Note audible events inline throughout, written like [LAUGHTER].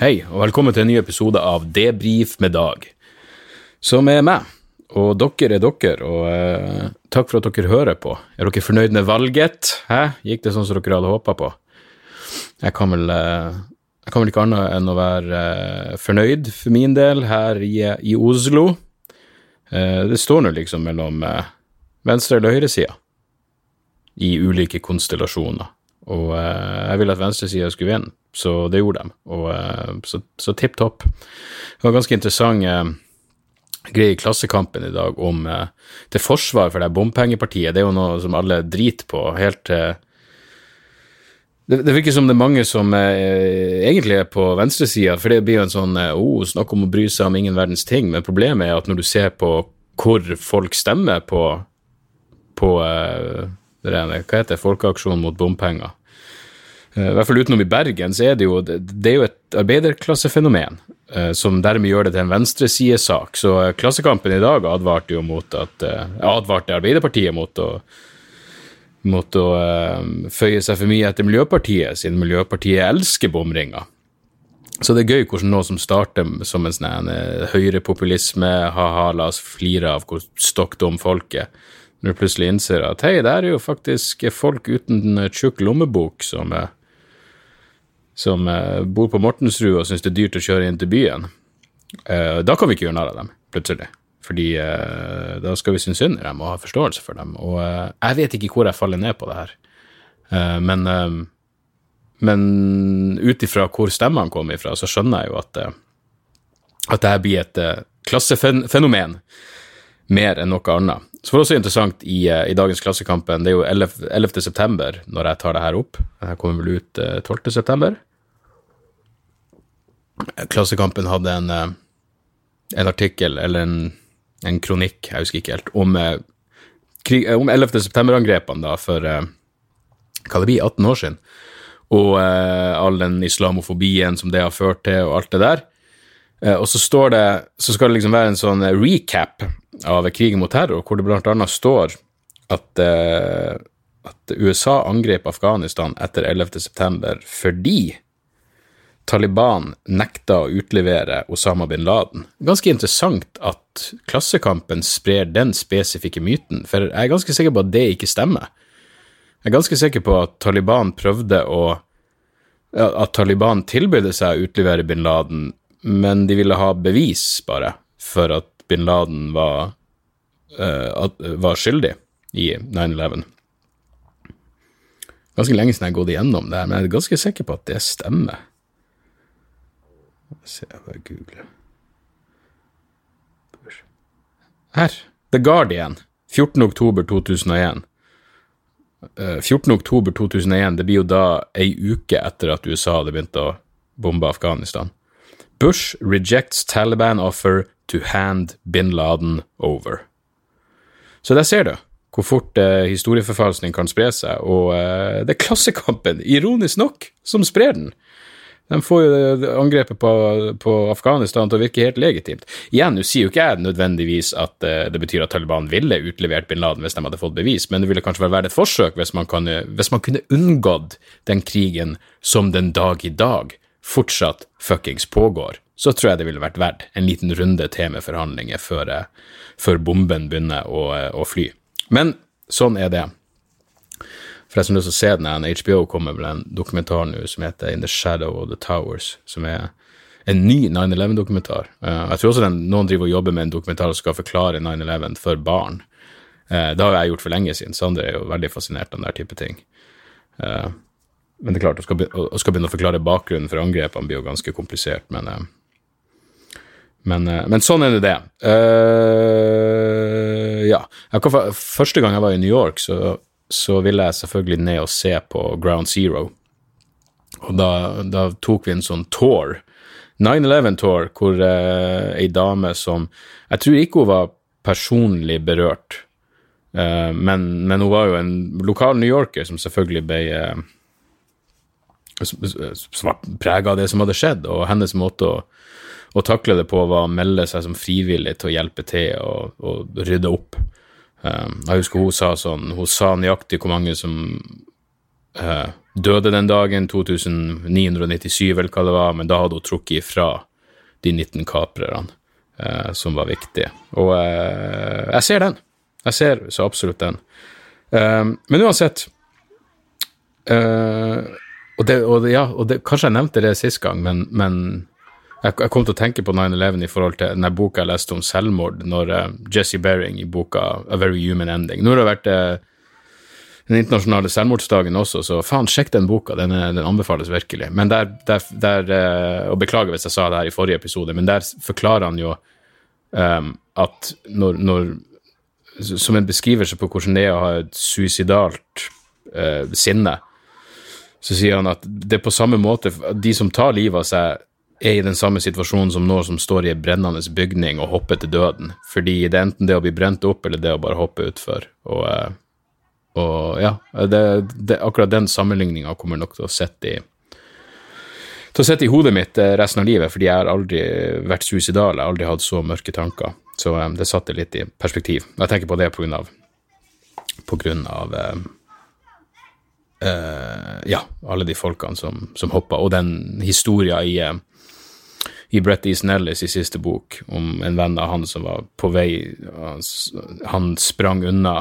Hei, og velkommen til en ny episode av Debrif med Dag, som er meg. Og dere er dere, og eh, takk for at dere hører på. Er dere fornøyd med valget? Hæ? Gikk det sånn som dere hadde håpa på? Jeg kan vel eh, jeg kan vel ikke annet enn å være eh, fornøyd for min del her i, i Oslo. Eh, det står nå liksom mellom eh, venstre- eller høyresida i ulike konstellasjoner. Og eh, jeg ville at venstresida skulle vinne, så det gjorde de. Og eh, så, så tipp topp. Det var ganske interessant eh, greie i Klassekampen i dag om til forsvar for det bompengepartiet. Det er jo noe som alle driter på, helt det, virker som det er mange som eh, egentlig er på venstresida, for det blir jo en sånn oh, snakk om å bry seg om ingen verdens ting, men problemet er at når du ser på hvor folk stemmer på på det er, hva heter det, Folkeaksjonen mot bompenger. Eh, I hvert fall utenom i Bergen, så er det jo, det, er jo et arbeiderklassefenomen, eh, som dermed gjør det til en venstresidesak. Så eh, Klassekampen i dag advarte jo mot at advarte Arbeiderpartiet mot å mot å føye seg for mye etter Miljøpartiet, siden Miljøpartiet elsker bomringer. Så det er gøy hvordan noe som starter som en sånn høyrepopulisme, ha-ha, la oss flire av hvor stokk dum folk er, når du plutselig innser at hei, det er jo faktisk folk uten en tjukk lommebok som, eh, som eh, bor på Mortensrud og syns det er dyrt å kjøre inn til byen. Eh, Da kan vi ikke gjøre narr av dem, plutselig. Fordi da skal vi synes synd i dem og ha forståelse for dem. Og jeg vet ikke hvor jeg faller ned på det her, men, men ut ifra hvor stemmene kommer ifra, så skjønner jeg jo at, at det her blir et klassefenomen mer enn noe annet. Så var det også interessant i, eh, i dagens Klassekampen, det er jo 11. 11. september når jeg tar det her opp. Det her kommer vel ut eh, 12. september. Klassekampen hadde en, eh, en artikkel, eller en, en kronikk, jeg husker ikke helt, om, eh, krig, eh, om 11. september-angrepene da, for eh, hva det blir, 18 år siden. Og eh, all den islamofobien som det har ført til, og alt det der. Eh, og så står det, så skal det liksom være en sånn eh, recap av krigen mot terror, hvor det annet står at, eh, at USA angrep Afghanistan etter 11. september fordi Taliban nekta å utlevere Osama bin Laden. Ganske interessant at Klassekampen sprer den spesifikke myten, for jeg er ganske sikker på at det ikke stemmer. Jeg er ganske sikker på at Taliban prøvde å At Taliban tilbød seg å utlevere bin Laden, men de ville ha bevis, bare, for at bin Laden var, uh, var skyldig i 9-11. Ganske lenge siden jeg har gått igjennom det her, men jeg er ganske sikker på at det stemmer. Se, jeg bare googler. Her. The Guardian. 14. oktober 2001. Eh, 14. oktober 2001, det blir jo da ei uke etter at USA hadde begynt å bombe Afghanistan. Bush rejects Taliban offer to hand bin Laden over. Så der ser du hvor fort eh, historieforfalskning kan spre seg, og eh, det er Klassekampen, ironisk nok, som sprer den. De får jo angrepet på, på Afghanistan til å virke helt legitimt. Igjen, nå sier jo ikke jeg nødvendigvis at eh, det betyr at Taliban ville utlevert bin Laden hvis de hadde fått bevis, men det ville kanskje være et forsøk hvis man, kan, hvis man kunne unngått den krigen som den dag i dag fortsatt fuckings pågår. Så tror jeg det ville vært verdt en liten runde til med forhandlinger før, eh, før bomben begynner å, eh, å fly. Men sånn er det. For jeg lyst til å se den, HBO kommer med en dokumentar nå som heter In the Shadow of the Towers, som er en ny 9-11-dokumentar. jeg tror også den, noen driver og jobber med en dokumentar som skal forklare 9-11 for barn. Eh, det har jeg gjort for lenge siden. Sander er jo veldig fascinert av den der type ting. Men det er klart, å skal, be- å skal begynne å forklare bakgrunnen for angrepene blir jo ganske komplisert, men eh, men, eh, men sånn er det det. Uh, ja. Jeg første gang jeg var i New York, så, så ville jeg selvfølgelig ned og se på Ground Zero. Og da, da tok vi en sånn tour, 9-11-tour, hvor uh, ei dame som Jeg tror ikke hun var personlig berørt, uh, men, men hun var jo en lokal New Yorker som selvfølgelig ble eh, som av det som hadde skjedd, og hennes måte å, å takle det på var å melde seg som frivillig til å hjelpe til og, og rydde opp. Um, jeg husker hun sa sånn, hun sa nøyaktig hvor mange som uh, døde den dagen, 2997 vel hva det var, men da hadde hun trukket ifra de 19 kaprerne uh, som var viktige. Og uh, jeg ser den. Jeg ser så absolutt den. Um, men uansett eh, og det, og ja, og det, Kanskje jeg nevnte det sist gang, men, men jeg, jeg kom til å tenke på 9-11 i forhold til den boka jeg leste om selvmord, når uh, Jesse Bering i boka A Very Human Ending. Nå har det vært uh, den internasjonale selvmordsdagen også, så faen, sjekk den boka, den, er, den anbefales virkelig. Men der, der, der uh, Og beklager hvis jeg sa det her i forrige episode, men der forklarer han jo um, at når, når Som en beskrivelse på hvordan det er å ha et suicidalt sinne, så sier han at det er på samme måte De som tar livet av seg, er i den samme situasjonen som noen som står i en brennende bygning og hopper til døden. Fordi det er enten det å bli brent opp, eller det å bare hoppe utfor. Og, eh, og ja, det, det, akkurat den sammenligninga kommer nok til å sitte i til å sitte i hodet mitt eh, resten av livet, fordi jeg har aldri vært suicidal, jeg har aldri hatt så mørke tanker. Så um, det satte litt i perspektiv. Jeg tenker på det på grunn av, på grunn av eh, eh, ja, alle de folkene som, som hoppa, og den historia i, uh, i Brett Easton Ellis i siste bok om en venn av han som var på vei Han, han sprang unna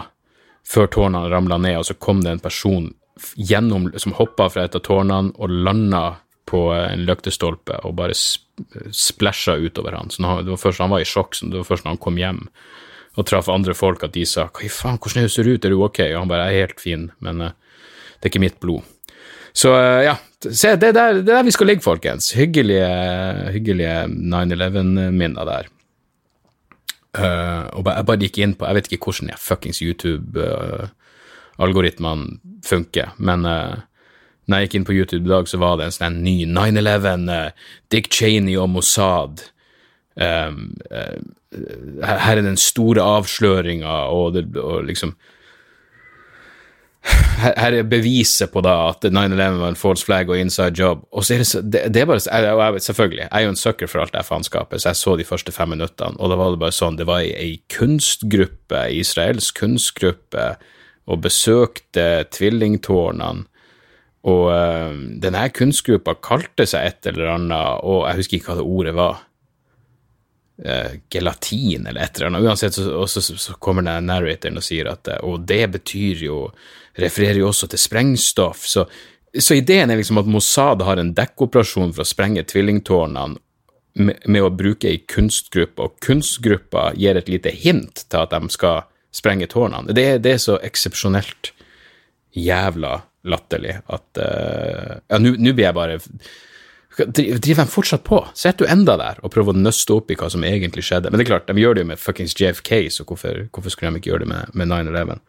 før tårnene ramla ned, og så kom det en person gjennom, som hoppa fra et av tårnene og landa på eh, en løktestolpe og bare sp splæsja utover han. Så det var først han var i sjokk, så det var først når han kom hjem og traff andre folk at de sa 'hva i faen, hvordan er det ser ut, er du ok?' Og han bare 'jeg er helt fin, men eh, det er ikke mitt blod'. Så eh, ja, se, det er der, er der vi skal ligge, folkens. Hyggelige, hyggelige 9-11-minner der. Uh, og jeg bare gikk inn på Jeg vet ikke hvordan jeg fuckings YouTube-algoritmene funker, men uh, når jeg gikk inn på YouTube i dag, så var det en sånn ny 9-11, eh, Dick Cheney og Mossad. Um, her er den store avsløringa, og, og liksom her, er beviset på da at 9-11 var en false flag og inside job. Og så er det, det, det er bare, jeg, jeg, Selvfølgelig, jeg er jo en sucker for alt det faenskapet, så jeg så de første fem minuttene, og da var det bare sånn Det var ei kunstgruppe, ei israelsk kunstgruppe, og besøkte tvillingtårnene. Og øh, denne kunstgruppa kalte seg et eller annet, og jeg husker ikke hva det ordet var. Uh, gelatin eller et eller annet. Uansett, så, så, så kommer den narratoren og sier at eh, Og det betyr jo Refererer jo også til sprengstoff. Så, så ideen er liksom at Mossad har en dekkoperasjon for å sprenge tvillingtårnene med, med å bruke ei kunstgruppe, og kunstgruppa gir et lite hint til at de skal sprenge tårnene. Det, det er så eksepsjonelt jævla latterlig at uh, Ja, nå blir jeg bare Driver de fortsatt på? Sitter du enda der og prøver å nøste opp i hva som egentlig skjedde? Men det er klart, de gjør det jo med fuckings JFK, så hvorfor, hvorfor skulle de ikke gjøre det med, med 9-11?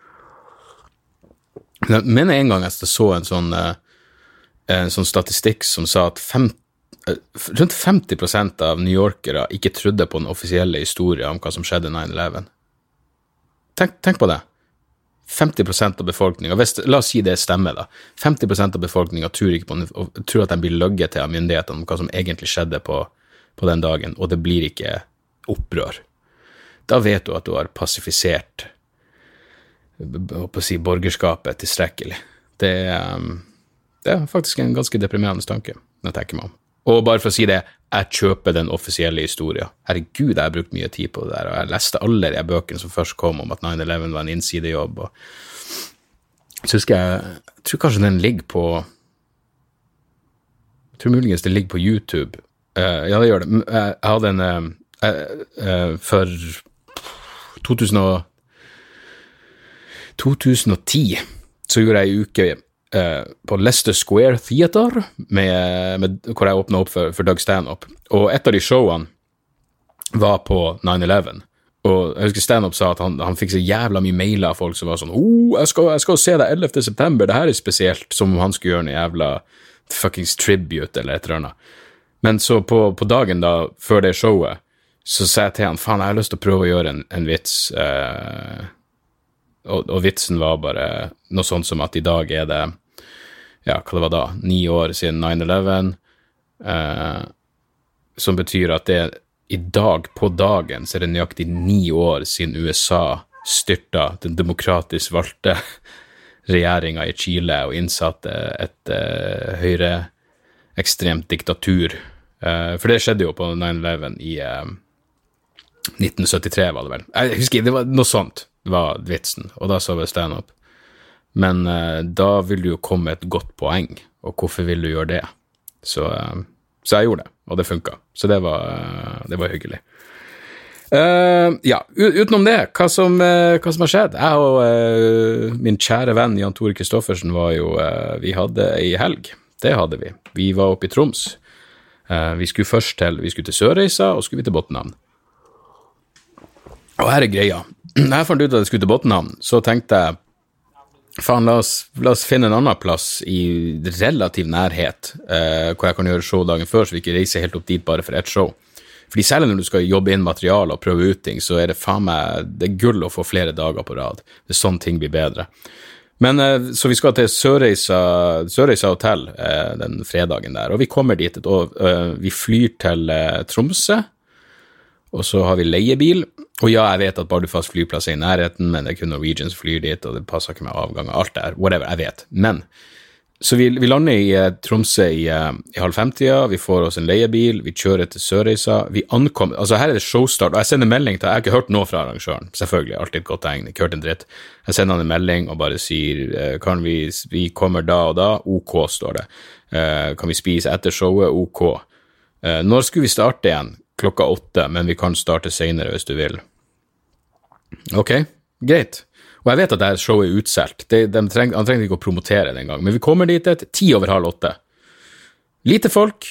Jeg mener en gang jeg så en sånn, eh, en sånn statistikk som sa at fem, eh, rundt 50% av newyorkere ikke trodde på den offisielle historien om hva som skjedde 9-11. Tenk, tenk på det. 50% av befolkninga, la oss si det stemmer, da. 50% av befolkninga tror, tror at de blir løyet til av myndighetene om hva som egentlig skjedde på, på den dagen, og det blir ikke opprør. Da vet du at du har pasifisert på å si, borgerskapet tilstrekkelig. Det um, det er faktisk en ganske deprimerende tanke, når jeg tenker meg om. Og bare for å si det, jeg kjøper den offisielle historien. Herregud, jeg har brukt mye tid på det der, og jeg leste alle de bøkene som først kom om at 9-11 var en innsidejobb. Og så husker jeg, jeg tror kanskje den ligger på Jeg tror muligens det ligger på YouTube. Uh, ja, det gjør det. Jeg jeg hadde en uh, uh, eh, For 2000 og 2010 så gjorde jeg ei uke eh, på Leicester Square Theater, med, med, hvor jeg åpna opp for, for Doug Stanhope. Og et av de showene var på 9-11. Og jeg husker Stanhope sa at han, han fikk så jævla mye mailer av folk som var sånn oh, jeg jeg skal se deg 11. september, det her er spesielt. Som om han skulle gjøre noe jævla fuckings tribute eller et eller annet. Men så på, på dagen da, før det showet, så sa jeg til han faen, jeg har lyst til å prøve å gjøre en, en vits. Eh, og, og, vitsen var bare noe sånt som at i dag er det ja, hva det var da, ni år siden 9-11, eh, som betyr at det i dag, på dagen, så er det nøyaktig ni år siden USA styrta den demokratisk valgte regjeringa i Chile og innsatte et uh, høyreekstremt diktatur. Uh, for det skjedde jo på 9-11 i uh, 1973, var det vel. Jeg husker, Det var noe sånt var vitsen, og da så vi standup. Men uh, da vil du jo komme et godt poeng, og hvorfor vil du gjøre det? Så, uh, så jeg gjorde det, og det funka. Så det var, uh, det var hyggelig. ja, utenom det, hva som, hva som, har skjedd? Jeg og min kjære venn Jan Tore Christoffersen var jo Vi hadde ei helg. Det hadde vi. Vi var oppe i Troms. vi skulle først til, vi skulle til Sørreisa, og skulle vi til Botnhamn. Og her er greia. Jeg fant ut at jeg skulle til Botnhamn, så tenkte jeg faen, la la oss, finne en annen plass i relativ nærhet eh, hvor jeg kan gjøre show dagen før, så vi ikke reiser helt opp dit bare for ett show. Fordi Særlig når du skal jobbe inn materiale og prøve ut ting, så er det faen meg det er gull å få flere dager på rad. Det er sånn ting blir bedre. Men eh, Så vi skal til Sørreisa, Sørreisa hotell eh, den fredagen der, og vi kommer dit. Og eh, vi flyr til Tromsø, og så har vi leiebil. Og ja, jeg vet at Bardufoss flyplass er i nærheten, men det er kun Norwegian som flyr dit, og det passer ikke med avganger. Alt det her. Whatever, jeg vet. Men så vi, vi lander i uh, Tromsø i, uh, i halv femtida, vi får oss en leiebil, vi kjører til Sørreisa. Vi ankommer Altså, her er det showstart, og jeg sender melding til Jeg har ikke hørt noe fra arrangøren, selvfølgelig, alltid et godt tegn, ikke hørt en dritt. Jeg sender han en melding og bare sier uh, kan vi, vi kommer da og da, ok, står det. kan vi spise etter showet, ok. når skulle vi starte igjen? Klokka åtte, men vi kan starte seinere hvis du vil. Ok, greit. Og jeg vet at dette showet er utsolgt, de, de treng, han trengte ikke å promotere det engang, men vi kommer dit et ti over halv åtte. Lite folk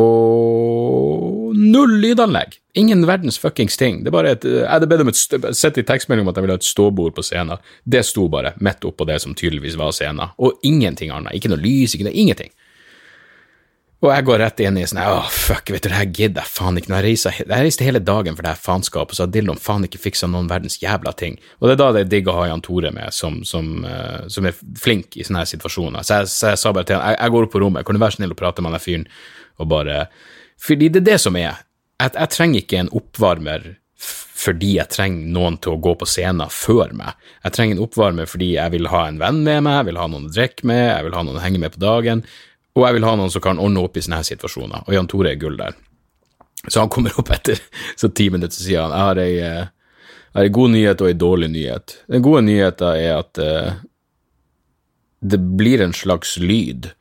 og null lydanlegg. Ingen verdens fuckings ting. Det er bare et, jeg hadde bedt om et sett i tekstmelding om at jeg ville ha et ståbord på scenen. Det sto bare midt oppå det som tydeligvis var scenen, og ingenting annet. Ikke noe lys, ikke noe, ingenting. Og jeg går rett inn i sånn Å, fuck, vet du, det her gidder jeg faen ikke. Når jeg reiste hele dagen for det her faenskapet, så har Dillon faen ikke fiksa noen verdens jævla ting. Og det er da det er digg å ha Jan Tore med, som, som, uh, som er flink i sånne her situasjoner. Så jeg, så jeg sa bare til han jeg, jeg går opp på rommet, kan du være snill å prate med den fyren, og bare Fordi det er det som er. Jeg, jeg trenger ikke en oppvarmer fordi jeg trenger noen til å gå på scenen før meg. Jeg trenger en oppvarmer fordi jeg vil ha en venn med meg, jeg vil ha noen å drikke med, jeg vil ha noen å henge med på dagen. Og jeg vil ha noen som kan ordne opp i sånne situasjoner, og Jan Tore er gull der. Så han kommer opp etter så ti minutter, så sier han jeg har ei, eh, jeg har ei god nyhet og ei dårlig nyhet. Den gode nyheten er at uh, det blir en slags lyd.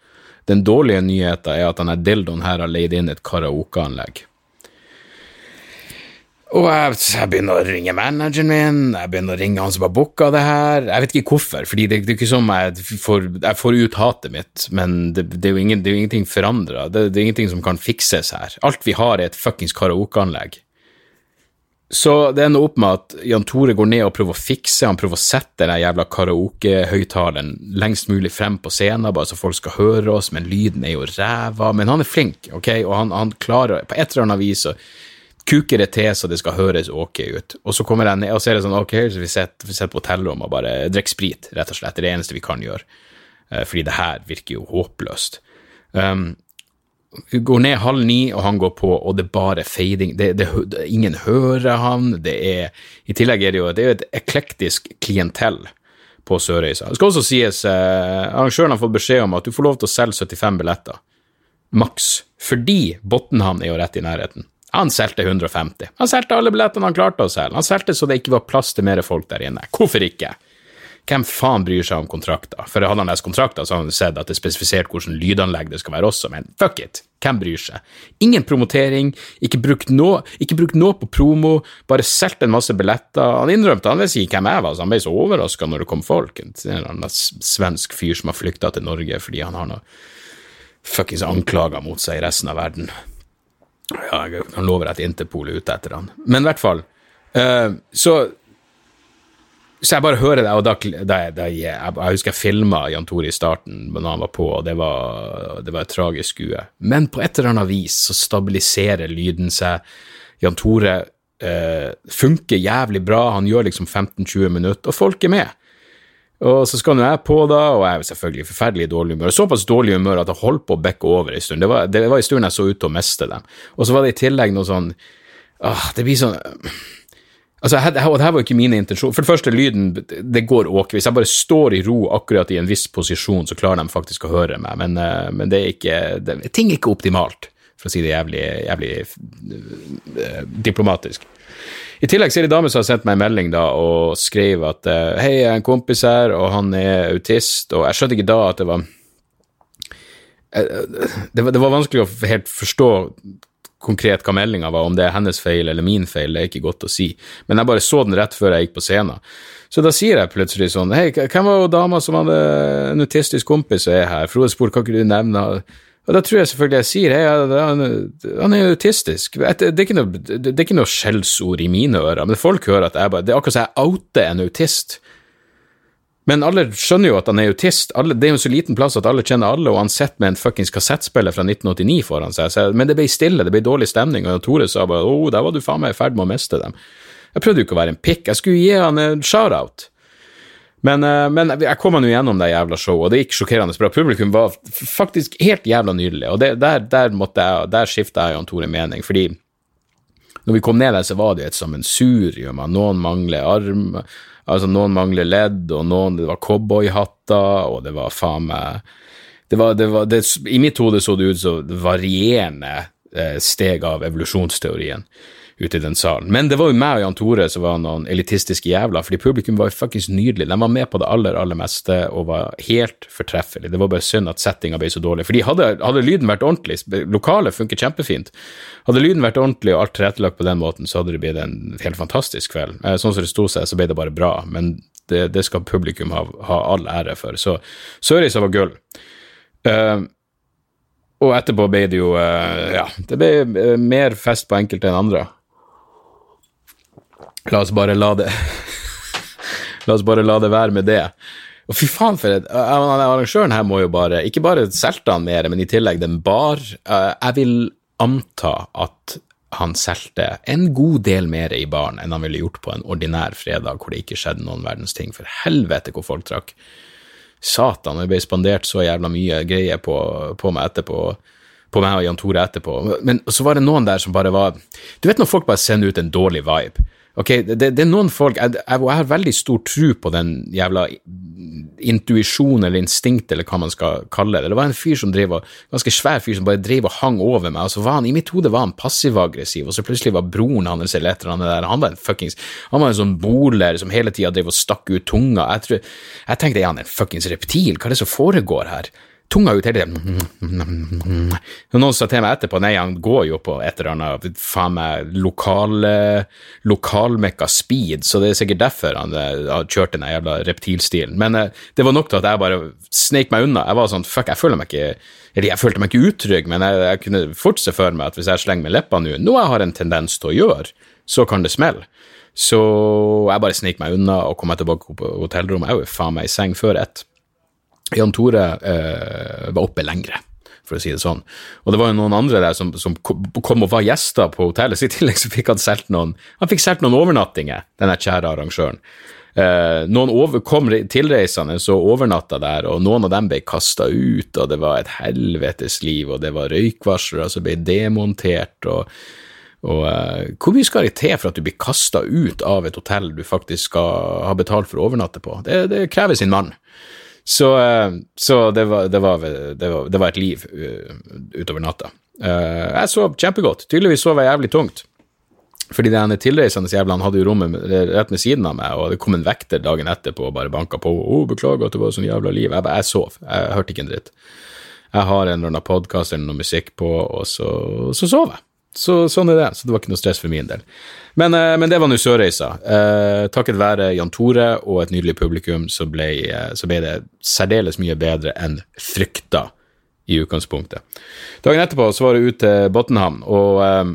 Den dårlige nyheten er at han er dildoen her har leid inn et karaokeanlegg. Og jeg, jeg, begynner å ringe manageren min, jeg begynner å ringe han som har booka det her. Jeg vet ikke hvorfor, fordi det, det er ikke som jeg får, jeg får ut hatet mitt, men det, det, er jo ingen, det er jo ingenting forandra. Det, er ingenting som kan fikses her. Alt vi har, er et fuckings karaokeanlegg. Så det ender opp med at Jan Tore går ned og prøver å fikse, han prøver å sette den jævla karaokehøyttaleren lengst mulig frem på scenen, bare så folk skal høre oss, men lyden er jo ræva. Men han er flink, ok, og han, han klarer på et eller annet vis å kuker det til så det skal høres ok ut. Og så kommer jeg ned og ser det sånn, ok, så vi sitter, på hotellrommet og bare drikker sprit, rett og slett. Det er det eneste vi kan gjøre. Uh, fordi det her virker jo håpløst. Um, vi går ned halv ni, og han går på, og det er bare fading. Det, det, det, ingen hører han. Det er, I tillegg er det jo det er et eklektisk klientell på Sørreisa. Det skal også sies, eh, arrangøren har fått beskjed om at du får lov til å selge 75 billetter. Maks. Fordi Botnhamn er jo rett i nærheten. Han solgte 150. Han solgte alle billettene han klarte å selge. Han solgte så det ikke var plass til mer folk der inne. Hvorfor ikke? hvem faen bryr seg om kontrakter? For hadde han lest kontrakter, så hadde han sett at det er spesifisert hvordan lydanlegg det skal være også, men fuck it, hvem bryr seg? Ingen promotering, ikke brukt noe, noe på promo, bare solgt en masse billetter. Han innrømte, han visste ikke hvem jeg var, så han ble så overraska når det kom folk. En svensk fyr som har flykta til Norge fordi han har noe fuckings anklager mot seg i resten av verden. Ja, jeg kan love deg at Interpol er ute etter han. Men i hvert fall. Uh, så så jeg bare hører det, og da, da, da jeg, jeg, husker jeg filma Jan Tore i starten når han var på, og det var, det var et tragisk skue. Men på et eller annet vis så stabiliserer lyden seg. Jan Tore eh, funker jævlig bra, han gjør liksom 15-20 minutter, og folk er med. Og så skal nå jeg på, da, og jeg er selvfølgelig forferdelig dårlig humør. Såpass dårlig humør at jeg holdt på å bekke over en stund. Det var, det var en stund jeg så ut til å miste dem. Og så var det i tillegg noe sånn ah, Det blir sånn Altså, og det her var jo ikke mine intensjoner. For det første, lyden det går ok. Hvis jeg bare står i ro akkurat i en viss posisjon, så klarer de faktisk å høre meg, men, eh, men det er ikke det, Ting er ikke optimalt, for å si det jævlig, jævlig uh, diplomatisk. I tillegg så er det ei dame som har sendt meg en melding da, og skrev at uh, hei, jeg er en kompis her, og han er autist, og jeg skjønte ikke da at det var det var, det var vanskelig å helt forstå konkret hva meldinga var, om det er hennes feil eller min feil, det er ikke godt å si, men jeg bare så den rett før jeg gikk på scenen. Så da sier jeg plutselig sånn Hei, hvem var dama som hadde en autistisk kompis som er her? Frode spurte kan ikke du nevne og da tror jeg selvfølgelig jeg sier hei, han, han er autistisk. Det er noe, det er ikke noe skjellsord i mine ører, men folk hører at jeg bare Det er akkurat som jeg outer en autist. Men alle skjønner jo at han er autist. Alle, det er jo så liten plass at alle kjenner alle, og han sitter med en fuckings kassettspiller fra 1989 foran seg. Så, men det ble stille, det ble dårlig stemning, og Tore sa bare 'Å, oh, der var du faen meg i ferd med å miste dem'. Jeg prøvde jo ikke å være en pikk, jeg skulle gi han en shout-out. Men, eh, men, jeg kom nå gjennom det jævla showet, og det gikk sjokkerende bra. Publikum var faktisk helt jævla nydelig, og det, der, der, jeg, der skifta jeg og Tore mening, fordi når vi kom ned der, så var det jo et sammensurium av noen mangler arm, Altså, noen mangler ledd, og noen Det var cowboyhatter, og det var faen meg det var, det var, det, I mitt hode så det ut som varierende eh, steg av evolusjonsteorien ute i den salen. Men det var jo meg og Jan Tore som var noen elitistiske jævler, fordi publikum var jo fuckings nydelig. De var med på det aller, aller meste og var helt fortreffelig. Det var bare synd at settinga ble så dårlig. Fordi hadde, hadde lyden vært ordentlig, lokalet funker kjempefint, hadde lyden vært ordentlig og alt tilrettelagt på den måten, så hadde det blitt en helt fantastisk kveld. Eh, sånn som det sto seg, så ble det bare bra, men det, det skal publikum ha, ha, all ære for. Så Sørisa var gull. Uh, og etterpå ble det jo uh, Ja, det ble mer fest på enkelte enn andre. La oss bare la det [LAUGHS] La oss bare la det være med det. Og fy faen, for et Arrangøren her må jo bare Ikke bare solgte han mer, men i tillegg den bar. Eh, jeg vil anta at han solgte en god del mer i baren enn han ville gjort på en ordinær fredag hvor det ikke skjedde noen verdens ting. For helvete hvor folk trakk. Satan, det ble spandert så jævla mye greier på, på meg etterpå på meg og Jan Tore etterpå. Men så var det noen der som bare var Du vet når folk bare sender ut en dårlig vibe. Ok, det, det, er noen folk jeg, jeg, jeg, har veldig stor tro på den jævla intuisjonen eller instinktet, eller hva man skal kalle det. Det var en fyr som drev ganske svær fyr som bare drev og hang over meg, og så var han, i mitt hode var han passiv-aggressiv, og så plutselig var broren hans eller et eller annet der, han var en fuckings, han var en sånn boler som hele tida drev og stakk ut tunga. Jeg, tror, jeg tenkte, er han en fuckings reptil, hva er det som foregår her? Tunga ut hele tiden. Noen sa til meg etterpå nei, han går jo på et eller annet faen meg lokal, lokalmekka speed, så det er sikkert derfor han eh, har kjørt den jævla reptilstilen. Men uh, det var nok til at jeg bare sneik meg unna. Jeg var sånn fuck, jeg føler meg ikke eller jeg følte meg ikke utrygg, men jeg, jeg kunne fort se for meg at hvis jeg slenger med leppa nå, noe jeg har en tendens til å gjøre, så kan det smelle. Så jeg bare snek meg unna og kom tilbake på hotellrommet. Jeg var faen meg i seng før ett. Jan Tore eh, var oppe lengre, for å si det sånn. Og det var jo noen andre der som, som kom og var gjester på hotellet, så i tillegg så fikk han solgt noen noen overnattinger, denne kjære arrangøren. Eh, noen over, kom tilreisende og overnatta der, og noen av dem ble kasta ut, og det var et helvetes liv, og det var røykvarslere som ble demontert, og, og eh, hvor mye skal det til for at du blir kasta ut av et hotell du faktisk skal ha betalt for å overnatte på? Det, det krever sin mann. Så, eh, så det, var, det, var, det, var, det, var, et liv utover natta. Eh, jeg sov kjempegodt. Tydeligvis sov jeg jævlig tungt. Fordi den tilreisende jævla hadde jo rommet rett ved siden av meg, og det kom en vekter dagen etterpå og bare banka på. 'Å, beklager at det var sånn jævla liv.' Jeg, bare, jeg sov. Jeg hørte ikke en dritt. Jeg har en eller annen podkast eller noe musikk på, og så, så sov jeg. Så sånn er det. Så det var ikke noe stress for min del. Men, eh, men det var nå Sørreisa. Eh, takket være Jan Tore og et nydelig publikum, så ble, eh, så ble det særdeles mye bedre enn frykta i utgangspunktet. Dagen etterpå så var det ut til Botnhamn, og eh,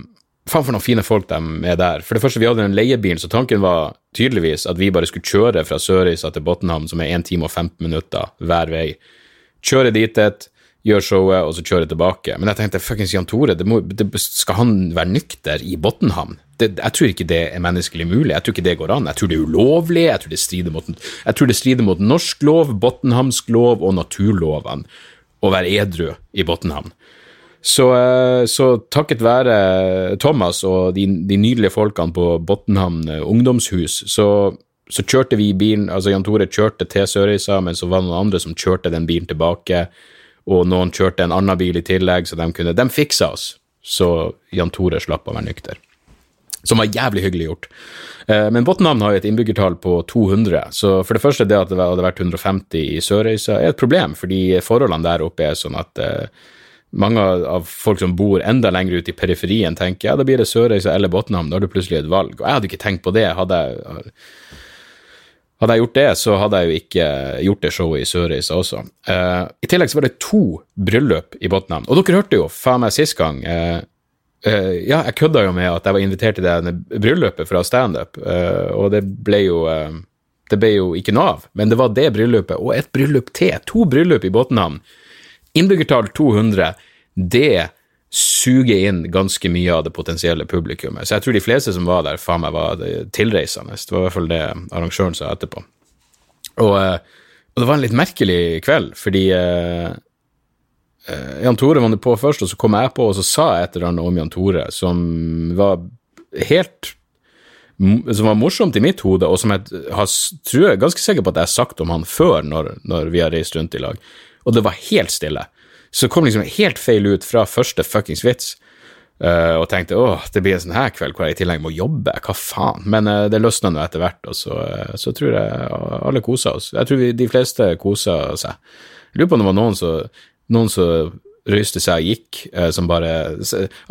faen for noen fine folk de er der. For det første, vi hadde en leiebil, så tanken var tydeligvis at vi bare skulle kjøre fra Sørreisa til Botnhamn, som er 1 time og 15 minutter hver vei. Kjøre dit et gjør showet, og så kjører tilbake. Men jeg tenkte fuckings Jan Tore, det må, det, skal han være nykter i Botnhamn? jeg tror ikke det er menneskelig mulig. Jeg tror ikke det går an. Jeg tror det er ulovlig. Jeg tror det strider mot, jeg det strider mot norsk lov, botnhamsk lov og naturlovene å være edru i Botnhamn. Så, eh, så, takket være Thomas og de, de nydelige folkene på Botnhamn ungdomshus, så, så, kjørte vi bilen Altså, Jan Tore kjørte til Sørreisa, men så var det noen andre som kjørte den bilen tilbake og noen kjørte en annen bil i tillegg, så de kunne De fiksa oss, så Jan Tore slapp å være nykter. Som var jævlig hyggelig gjort. Eh, men Botnhamn har jo et innbyggertall på 200, så for det første det at det hadde vært 150 i Sørøysa, er et problem, fordi forholdene der oppe er sånn at eh, mange av folk som bor enda lenger ut i periferien, tenker ja, da blir det Sørøysa eller Botnhamn, da har du plutselig et valg. Og jeg hadde ikke tenkt på det. hadde jeg hadde jeg gjort det, så hadde jeg jo ikke gjort det showet i Sørreisa også. Uh, I tillegg så var det to bryllup i Botnhamn. Og dere hørte jo faen meg sist gang uh, uh, Ja, jeg kødda jo med at jeg var invitert til det bryllupet fra standup, og det ble jo Det ble jo ikke noe av, men det var det bryllupet og et bryllup til. To bryllup i Botnhamn. Innbyggertall 200. Det suge inn ganske mye av det potensielle publikummet. Så jeg tror de fleste som var der, faen meg var tilreisende. Det var i hvert fall det arrangøren sa etterpå. Og, eh, og, det var en litt merkelig kveld, fordi eh, Jan Tore var på først, og så kom jeg på, og så sa jeg et eller annet om Jan Tore som var helt som var morsomt i mitt hode, og som jeg har, tror jeg er ganske sikker på at jeg har sagt om han før, når, når vi har reist rundt i lag. Og det var helt stille. Så kom liksom helt feil ut fra første fuckings vits. Uh, og tenkte åh, det blir en sånn her kveld hvor jeg i tillegg må jobbe, hva faen. Men uh, det løsna nå etter hvert, og så, uh, så, tror jeg alle kosa oss. Jeg tror vi, de fleste kosa seg. Jeg lurer på om det var noen som røyste seg og gikk, som bare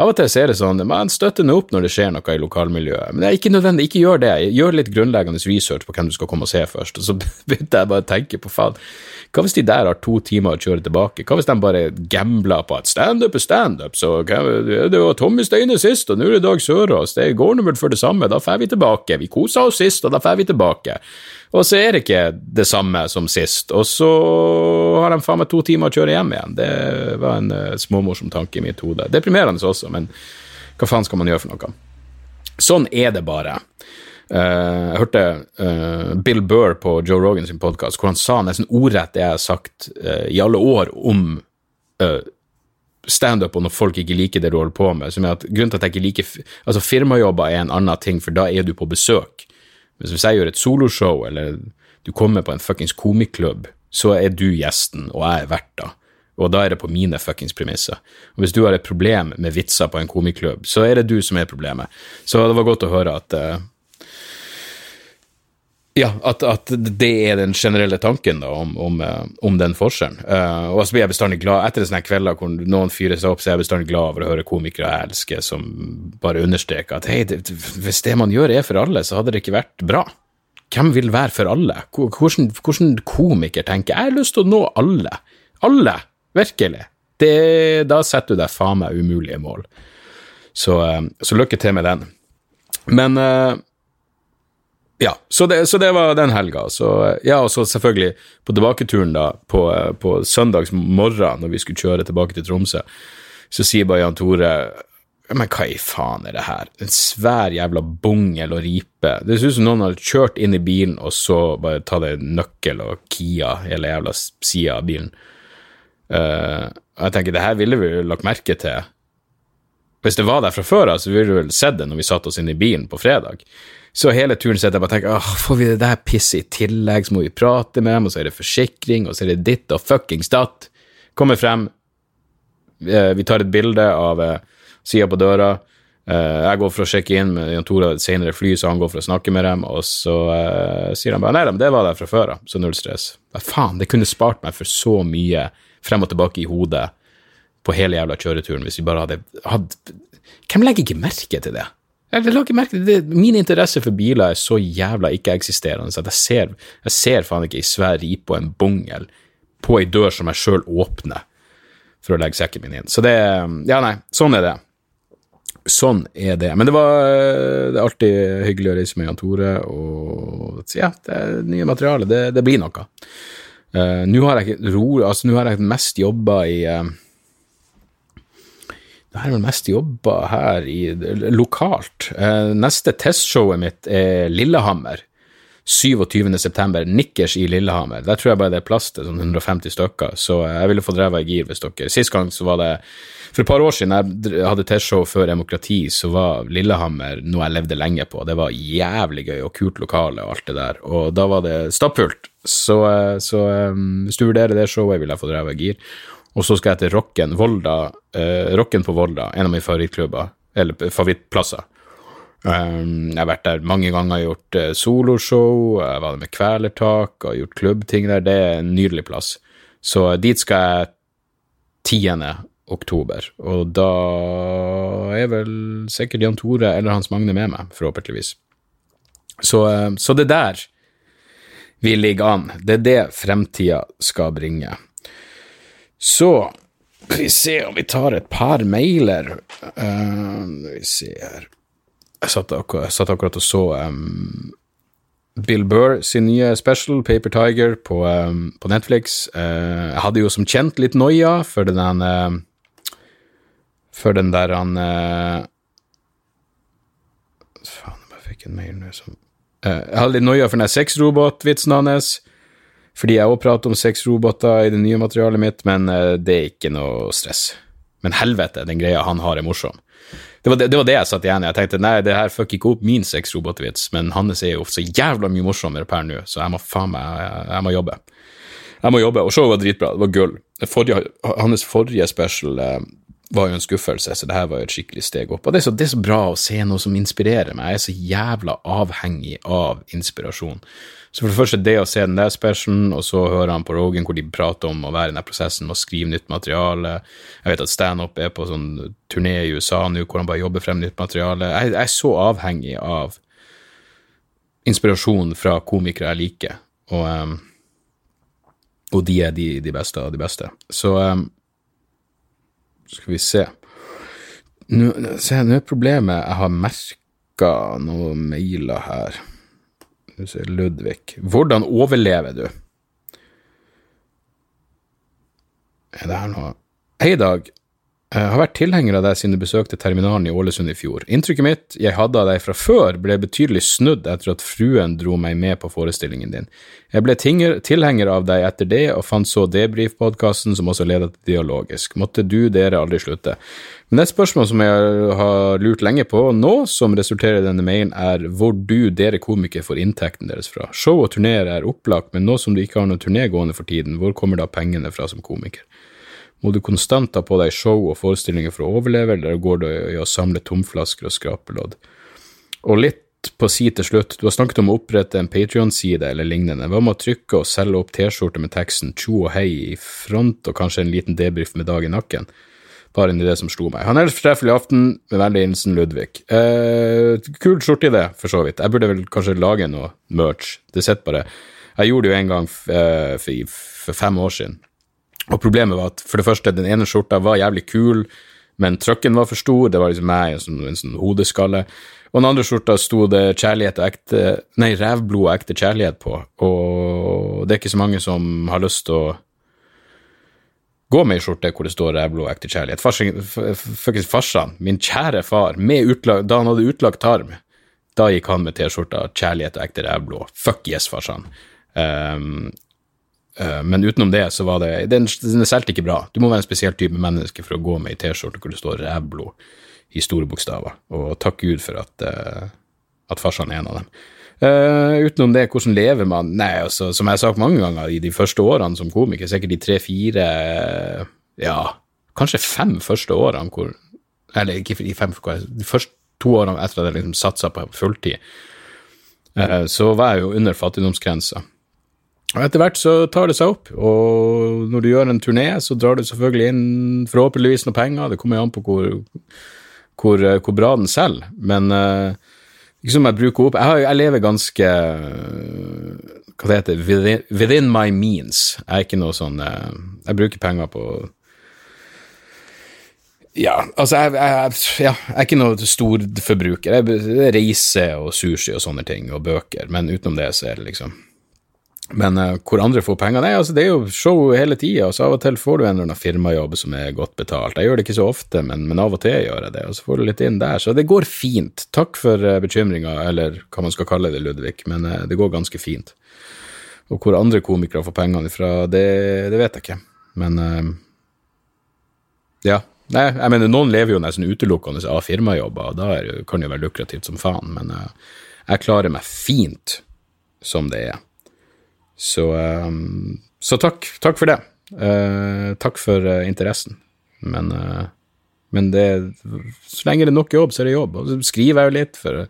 Av og til ser det sånn man støtter nå opp når det skjer noe i lokalmiljøet, men det er ikke nødvendig, ikke gjør det. Gjør litt grunnleggende research på hvem du skal komme og se først. Og så [LAUGHS] begynte jeg bare å tenke på faen hva hvis de der har to timer å kjøre tilbake? Hva hvis de bare gambler på at standup er standup, så det var Tommy Steine sist, og nå er det Dag Sørås, det går nå vel for det samme, da drar vi tilbake. Vi kosa oss sist, og da drar vi tilbake. Og så er det ikke det samme som sist, og så har de faen meg to timer å kjøre hjem igjen. Det var en uh, småmorsom tanke i mitt hode. Deprimerende også, men hva faen skal man gjøre for noe? Sånn er det bare. Uh, jeg hørte uh, Bill Burr på Joe Rogan sin podkast, hvor han sa nesten ordrett det jeg har sagt uh, i alle år om standup og når folk ikke liker det du holder på med. som er at grunnen til at jeg ikke liker altså Firmajobber er en annen ting, for da er du på besøk. Men hvis jeg gjør et soloshow, eller du kommer på en fuckings komikklubb, så er du gjesten, og jeg er verta. Og da er det på mine fuckings premisser. Og hvis du har et problem med vitser på en komikklubb, så er det du som er problemet. Så det var godt å høre at ja, at, at, det er den generelle tanken da, om, om, eh, om den forskjellen. Uh, og så blir jeg bestandig glad etter sånne kvelder hvor noen fyrer seg opp, så er jeg bestandig glad over å høre komikere jeg elsker, som bare understreker at hei, det, hvis det man gjør er for alle, så hadde det ikke vært bra. Hvem vil være for alle? Hvordan, hvordan komiker tenker jeg har lyst til å nå alle? Alle! Virkelig. Det, da setter du deg faen meg umulige mål. Så, uh, så lykke til med den. Men uh, ja, så det, så det, var den helga. Så, ja, og så selvfølgelig på tilbaketuren da, på, på søndags morgen når vi skulle kjøre tilbake til Tromsø, så sier bare Jan Tore men hva i faen er det her? En svær jævla bungel og ripe. Det ser ut som noen har kjørt inn i bilen og så bare tatt en nøkkel og kia hele jævla sida av bilen. Uh, jeg tenker, det her ville vi jo lagt merke til. Hvis det var der fra før av, så ville du vel sett det når vi satte oss inn i bilen på fredag. Så hele turen sitter jeg bare og tenker åh, får vi det der pisset i tillegg, så må vi prate med dem, og så er det forsikring, og så er det ditt og fuckings datt. Kommer frem, eh, vi tar et bilde av eh, sida på døra, Eh, jeg går for å sjekke inn med Jan Tore senere fly, så han går for å snakke med dem, og så sier han bare nei, det var der fra før av, så null stress. Hva faen, det kunne spart meg for så mye frem og tilbake i hodet på hele jævla kjøreturen hvis vi bare hadde, hadde Hvem legger ikke merke til det? Jeg legger ikke merke til det. Min interesse for biler er så jævla ikke-eksisterende at jeg ser, jeg ser faen ikke ei svær ripe og en bongel på ei dør som jeg sjøl åpner for å legge sekken min inn. Så det Ja, nei, sånn er det. Sånn er det. Men det var det er alltid hyggelig å reise med Jan Tore, og ja, det er nye materiale. Det, det blir noe. Uh, nå har jeg ro, altså har jeg mest jobba i uh, det her er vel mest jobba her i, lokalt. Uh, neste testshowet mitt er Lillehammer. 27.9. Nikkers i Lillehammer. Der tror jeg bare det er plass til sånn 150 stykker, så jeg ville fått ræva i gir hvis dere Sist gang så var det For et par år siden jeg hadde T-show før Demokrati, så var Lillehammer noe jeg levde lenge på. Det var jævlig gøy og kult lokale og alt det der, og da var det stappfullt. Så, så um, hvis du vurderer det showet, vil jeg få ræva i gir. Og så skal jeg til Rocken Volda, uh, Rocken på Volda, en av mine favorittklubber, eller favorittplasser. Um, jeg har vært der mange ganger, gjort uh, soloshow, jeg var der med Kvelertak og gjort klubbting der. Det er en nydelig plass. Så dit skal jeg 10. oktober, og da er vel sikkert Jan Tore eller Hans Magne med meg, forhåpentligvis. Så, uh, så det der vi ligger an. Det er det fremtida skal bringe. Så vi se om vi tar et par mailer. Uh, vi ser jeg satt, akkurat, jeg satt akkurat og så um, Bill Burr sin nye special, Paper Tiger, på, um, på Netflix. Uh, jeg hadde jo som kjent litt noia for den uh, For den der han uh, Faen, jeg fikk en mail nå som Jeg hadde litt noia for den sexrobotvitsen hans. Fordi jeg òg prater om sexroboter i det nye materialet mitt, men det er ikke noe stress. Men helvete, den greia han har, er morsom. Det var det, det var det, jeg satt igjen i. Jeg tenkte nei, det her fucker ikke opp min sexrobotvits, men hans er jo så jævla mye morsommere per nå, så jeg må faen meg jeg, jeg, må jobbe. Jeg må jobbe, og showet var dritbra, det var gull. Forrige, hans forrige special eh, var jo en skuffelse, så det her var jo et skikkelig steg opp. Og det er, så, det er så bra å se noe som inspirerer meg. Jeg er så jævla avhengig av inspirasjon. Så for det første det å se den der specialen, og så høre han på Rogan hvor de prater om å være i den prosessen med å skrive nytt materiale. Jeg vet at standup er på sånn turné i USA nå hvor han bare jobber frem nytt materiale. Jeg, jeg er så avhengig av inspirasjon fra komikere jeg liker, og, um, og de er de, de, beste av de beste. Så um, skal vi se. Nå, se, nå er problemet jeg har merka noen mailer her. Ludvig. Hvordan overlever du? Er det her noe Hei, Dag. Jeg har vært tilhenger av deg siden du besøkte terminalen i Ålesund i fjor. Inntrykket mitt jeg hadde av deg fra før, ble betydelig snudd etter at fruen dro meg med på forestillingen din. Jeg ble tilhenger av deg etter det, og fant så Debrif-podkasten, som også ledet til Dialogisk. Måtte du dere aldri slutte. Men et spørsmål som jeg har lurt lenge på nå, som resulterer i denne mailen, er hvor du, dere komikere, får inntekten deres fra. Show og turneer er opplagt, men nå som du ikke har noen turné gående for tiden, hvor kommer da pengene fra som komiker? Må du konstant ha på deg show og forestillinger for å overleve, eller går det i å samle tomflasker og skrapelodd? Og litt på si til slutt, du har snakket om å opprette en Patrion-side eller lignende. Hva med å trykke og selge opp T-skjorte med teksten tjo og hei i front, og kanskje en liten debrief med dag i nakken? Bare en idé som slo meg. Han er fortreffelig aften, med vennlig hilsen Ludvig. Eh, kul skjorteidé, for så vidt. Jeg burde vel kanskje lage noe merch. Det sitter bare Jeg gjorde det jo en gang eh, for, for fem år siden og problemet var at for det første, den ene skjorta var jævlig kul, men trucken var for stor. Det var liksom meg, en sånn, en sånn hodeskalle. Og den andre skjorta sto det kjærlighet og ekte Nei, revblod og ekte kjærlighet på. Og det er ikke så mange som har lyst til å gå med ei skjorte hvor det står revblod og ekte kjærlighet. Fuckings farsan, min kjære far, utlag, da han hadde utlagt tarm, da gikk han med T-skjorta 'Kjærlighet og ekte revblod'. Fuck yes, farsan. Um, Eh, men utenom det, så var det Den, den solgte ikke bra. Du må være en spesiell type menneske for å gå med ei T-skjorte hvor det står 'rævblod' i store bokstaver. Og takk Gud for at, uh, at farsan er en av dem. Uh, utenom det, hvordan lever man? Nei, altså, som jeg har sagt mange ganger, i de første årene som komiker, sikkert de tre-fire, ja, kanskje fem første årene hvor Eller ikke de fem de første to årene etter at jeg liksom satsa på fulltid, uh, så var jeg jo under fattigdomsgrensa. Og etter hvert så tar det seg opp, og når du gjør en turné, så drar du selvfølgelig inn forhåpentligvis noe penger, det kommer jo an på hvor, hvor, eh, hvor bra den selger, men uh, liksom jeg bruker opp Jeg, jeg lever ganske Hva det heter within, within, my means. Jeg er ikke noe sånn uh, Jeg bruker penger på ja, altså jeg, jeg, ja, jeg, er ikke noe storforbruker. Jeg reiser og sushi og sånne ting, og bøker, men utenom det så er det liksom men uh, hvor andre får penger Nei, altså det er jo show hele tida, så av og til får du en eller annen firmajobb som er godt betalt. Jeg gjør det ikke så ofte, men, men av og til gjør jeg det, og så får du litt inn der. Så det går fint. Takk for uh, bekymringa, eller hva man skal kalle det, Ludvig, men uh, det går ganske fint. Og hvor andre komikere får pengene ifra, det, det vet jeg ikke, men ja. Nei, jeg mener, noen lever jo nesten utelukkende av firmajobber, og da er, kan det jo være lukrativt som faen, men jeg klarer meg fint som det er. Så, um, så takk, takk, for det. Uh, takk for uh, interessen. Men, uh, men det, så lenge det er nok jobb, så er det jobb. Og så skriver jeg jo litt, for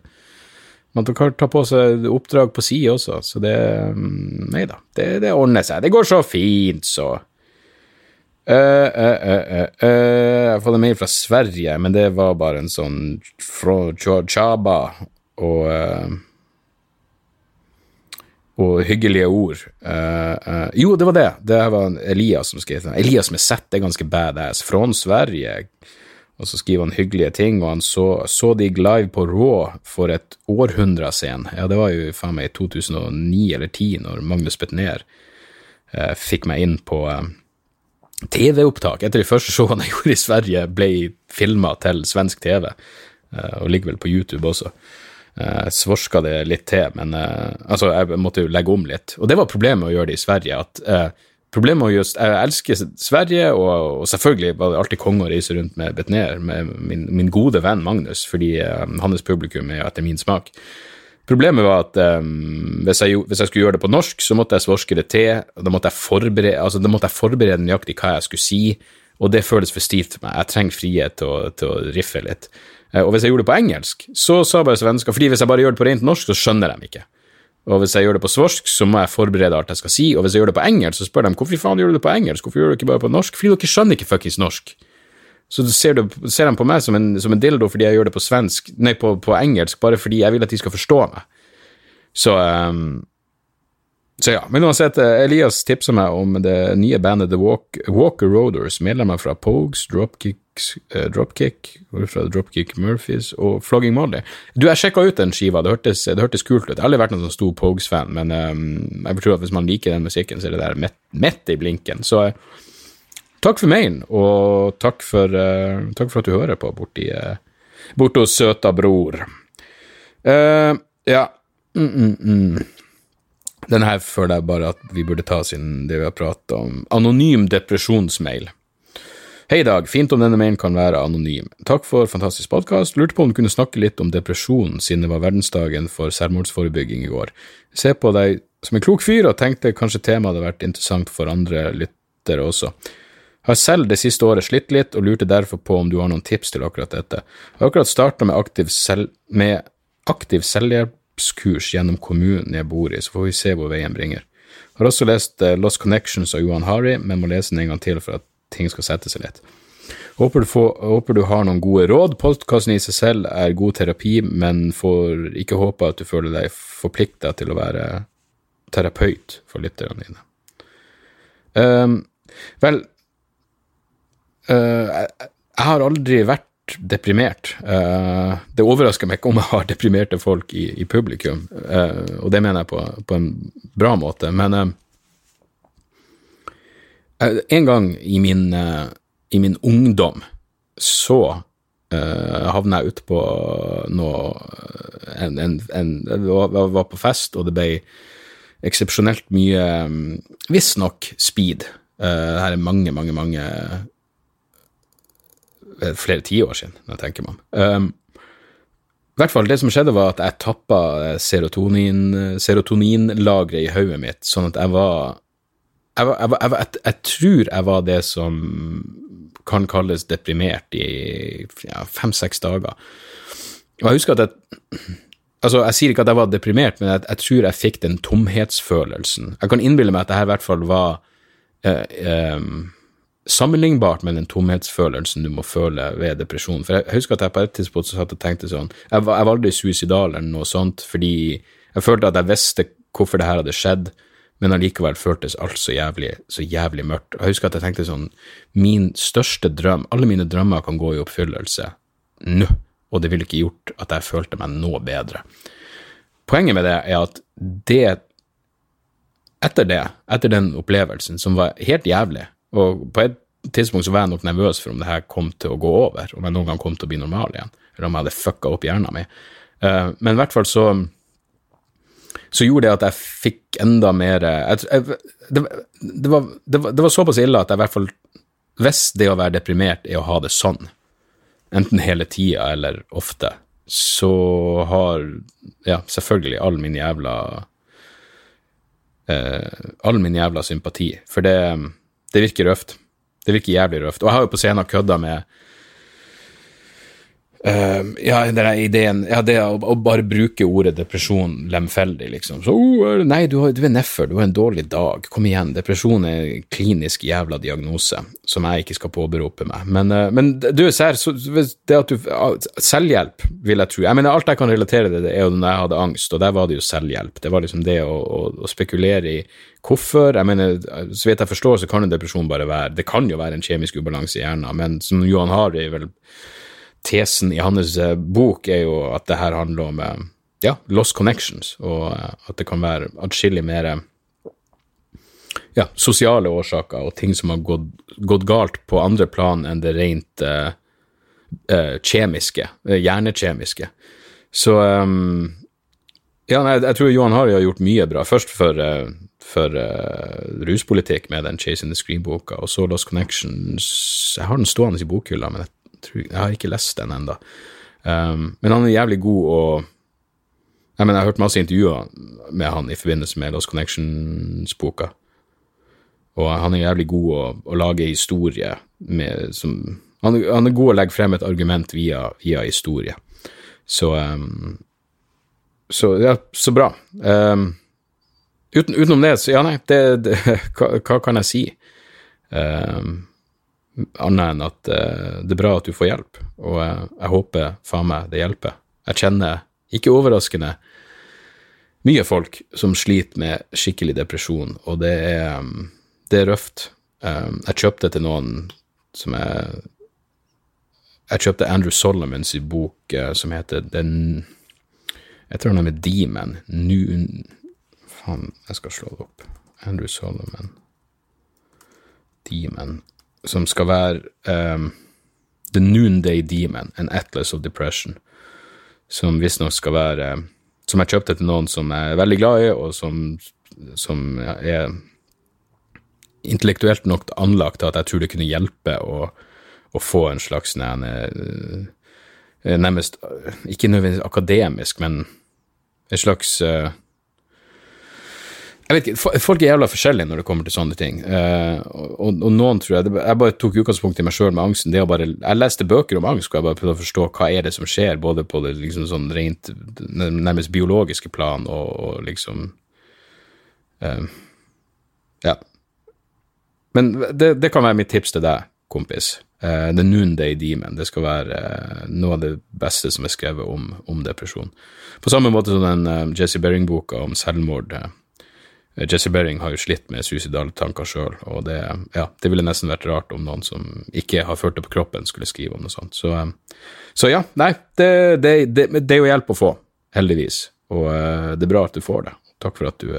man kan ta på seg oppdrag på si også, så det um, Nei da, det, det, ordner seg. Det går så fint, så. Uh, uh, uh, jeg har fått en mail fra Sverige, men det var bare en sånn fra Chaba og og hyggelige ord. Uh, uh, jo, det var det. Det var Elias som skrev det. Elias med Z er ganske badass. Fra Sverige. Og så skriver han hyggelige ting, og han så, så Dig live på Raw for et århundre siden. Ja, det var jo faen meg i 2009 eller 2010, når Magnus Betnér uh, fikk meg inn på TV-opptak. Etter de første showene jeg [LAUGHS] gjorde i Sverige, ble filma til svensk TV, og ligger vel på YouTube også. Uh, svorska det litt til, men uh, altså, jeg måtte jo legge om litt. Og det var problemet med å gjøre det i Sverige. at uh, problemet med just, Jeg elsker Sverige, og, og, selvfølgelig var det alltid konge å reise rundt med Betnér, med min, min, gode venn Magnus, fordi hans publikum er etter min smak. Problemet var at um, hvis, jeg, hvis, jeg, skulle gjøre det på norsk, så måtte jeg svorske det til, da måtte jeg forberede, altså, da måtte jeg nøyaktig hva jeg skulle si, og det føles for stivt for meg. Jeg trenger frihet til å, til å riffe litt. Eh, og hvis jeg gjorde det på engelsk, så sa bare svensker fordi hvis jeg bare gjør det på rent norsk, så skjønner de ikke. Og hvis jeg gjør det på svorsk, så må jeg forberede alt jeg skal si, og hvis jeg gjør det på engelsk, så spør de hvorfor faen gjør du det på engelsk, hvorfor gjør du ikke bare på norsk? Fordi dere skjønner ikke fuckings norsk. Så ser, du, ser de på meg som en, som en, dildo fordi jeg gjør det på svensk, nei, på, på, engelsk, bare fordi jeg vil at de skal forstå meg. Så um, så ja, men uansett, eh, Elias tipsa meg om det nye bandet The Walk, Walker Roaders, medlemmer fra Pogues, Dropkick, eh, Dropkick, fra Dropkick Murphys og Flogging Molly. Du, jeg sjekka ut den skiva, det hørtes, det hørtes kult ut. Jeg har aldri vært noen sånn stor Pogues-fan, men um, jeg tror at hvis man liker den musikken, så er det der midt, i blinken. Så uh, takk for mailen, og takk for, uh, takk for, at du hører på borti uh, borte hos søta bror. ja. Mm, mm, mm. Denne her føler jeg bare at vi burde ta siden det vi har pratet om. Anonym depresjonsmail. Hei, Dag. Fint om denne mailen kan være anonym. Takk for fantastisk podkast. Lurte på om du kunne snakke litt om depresjon, siden det var verdensdagen for selvmordsforebygging i går. Se på deg som en klok fyr, og tenkte kanskje temaet hadde vært interessant for andre lyttere også. Har selv det siste året slitt litt, og lurte derfor på om du har noen tips til akkurat dette. Jeg har akkurat starta med aktiv, selv, med aktiv selvhjelp kurs gjennom kommunen jeg bor i, så får vi se hvor veien bringer. Jeg Har også lest uh, Lost Connections av Johan Harry, men må lese den en gang til for at ting skal sette seg litt. Håper du, får, håper du har noen gode råd. Podkasten i seg selv er god terapi, men får ikke håpe at du føler deg forplikta til å være terapeut for lytterne dine. Um, vel, uh, jeg har aldri vært deprimert. Uh, det overrasker meg ikke om jeg har deprimerte folk i, i publikum, uh, og det mener jeg på, på, en bra måte. Men uh, en gang i min, i min ungdom så havna jeg ute på noe en, en, en, Jeg var på fest, og det ble eksepsjonelt mye Visstnok speed. Uh, her er mange, mange, mange flere tiår siden, når jeg tenker meg om. Um, I hvert fall, det som skjedde, var at jeg tappa serotonin, serotoninlageret i hodet mitt, sånn at jeg var jeg, var- jeg, var- jeg, var- jeg, jeg tror jeg var det som kan kalles deprimert i ja, fem-seks dager. Og jeg husker at jeg Altså, jeg sier ikke at jeg var deprimert, men jeg, jeg tror jeg fikk den tomhetsfølelsen. Jeg kan innbille meg at det her i hvert fall var eh, eh, sammenlignbart med den tomhetsfølelsen du må føle ved depresjon. For jeg husker at jeg på et tidspunkt satt og tenkte sånn Jeg var, jeg var aldri suicidal eller noe sånt, fordi jeg følte at jeg visste hvorfor det her hadde skjedd, men allikevel føltes alt så jævlig, så jævlig mørkt. Jeg husker at jeg tenkte sånn Min største drøm Alle mine drømmer kan gå i oppfyllelse nå, og det ville ikke gjort at jeg følte meg noe bedre. Poenget med det er at det etter det, etter den opplevelsen, som var helt jævlig, og på et tidspunkt så var jeg nok nervøs for om det her kom til å gå over, om jeg noen gang kom til å bli normal igjen, eller om jeg hadde fucka opp hjernen min. Eh, men i hvert fall så så gjorde det at jeg fikk enda mer jeg, jeg, det, det, var, det, var, det var såpass ille at jeg i hvert fall Hvis det å være deprimert er å ha det sånn, enten hele tida eller ofte, så har ja, selvfølgelig all min jævla eh, All min jævla sympati, for det, det virker røft. Det virker jævlig røft. Og jeg har jo på scenen kødda med eh, ja, den ideen Ja, det å, å bare bruke ordet depresjon lemfeldig, liksom. Så oh, nei, du, du er nedfor, du har en dårlig dag. Kom igjen. Depresjon er en klinisk jævla diagnose som jeg ikke skal påberope meg. Men, uh, men du, ser, så, det at du ah, Selvhjelp, vil jeg tro. Jeg mener, alt jeg kan relatere til, det er jo når jeg hadde angst, og der var det jo selvhjelp. Det var liksom det å, å, å spekulere i hvorfor. Jeg mener, så vidt jeg forstår, så kan en depresjon bare være Det kan jo være en kjemisk ubalanse i hjernen, men som Johan Harry vel tesen i hans eh, bok er jo at det her handler om eh, ja, lost connections, og eh, at det kan være atskillig mer ja, sosiale årsaker og ting som har gått, gått galt på andre plan enn det rent eh, eh, kjemiske, hjernekjemiske. Så um, ja, nei, jeg tror Johan Harry har gjort mye bra. Først for, for ruspolitikk med den Chase in the Screen-boka, og så Lost Connections Jeg har den stående i bokhylla, men jeg, jeg har ikke lest den ennå. Um, men han er jævlig god og jeg, mener, jeg har hørt masse intervjuer med han i forbindelse med Lost Connections-boka. Og han er jævlig god å, å lage historie med som han, han er god å legge frem et argument via, via historie. Så um, Så ja, så bra. Um, uten, utenom det, så ja, nei, det, det [LAUGHS] hva, hva kan jeg si? Um, annet enn at eh, det er bra at du får hjelp, og eh, jeg håper faen meg det hjelper. Jeg kjenner, ikke overraskende, mye folk som sliter med skikkelig depresjon, og det er, um, det er røft. Um, jeg kjøpte til noen som er Jeg kjøpte Andrew Solomons bok uh, som heter Den Jeg tror den er Demon. Nu... Faen, jeg skal slå det opp. Andrew Solomon. Demon som skal være um, The Noonday Demon, An Atlas of Depression, som visstnok skal være um, Som jeg kjøpte til noen som jeg er veldig glad i, og som, som er intellektuelt nok anlagt til at jeg tror det kunne hjelpe å, å få en slags næ, Nærmest ikke nødvendigvis akademisk, men en slags uh, jeg vet ikke, Folk er jævla forskjellige når det kommer til sånne ting. Uh, og, og, noen tror jeg Jeg bare tok utgangspunkt i meg sjøl med angsten. det å bare, Jeg leste bøker om angst, og jeg bare prøvde å forstå hva er det som skjer, både på det liksom sånn rent nærmest biologiske plan og, og liksom uh, Ja. Men det, det, kan være mitt tips til deg, kompis. Uh, The Noonday Demon. Det skal være noe av det beste som er skrevet om, om depresjon. På samme måte som den Jesse Bering-boka om selvmord. Jesse Bering har jo slitt med suicidale tanker sjøl, og det, ja, det ville nesten vært rart om noen som ikke har følt det på kroppen, skulle skrive om noe sånt. Så, så ja, nei, det, det, det, er jo hjelp å få, heldigvis, og uh, det er bra at du får det. Takk for at du,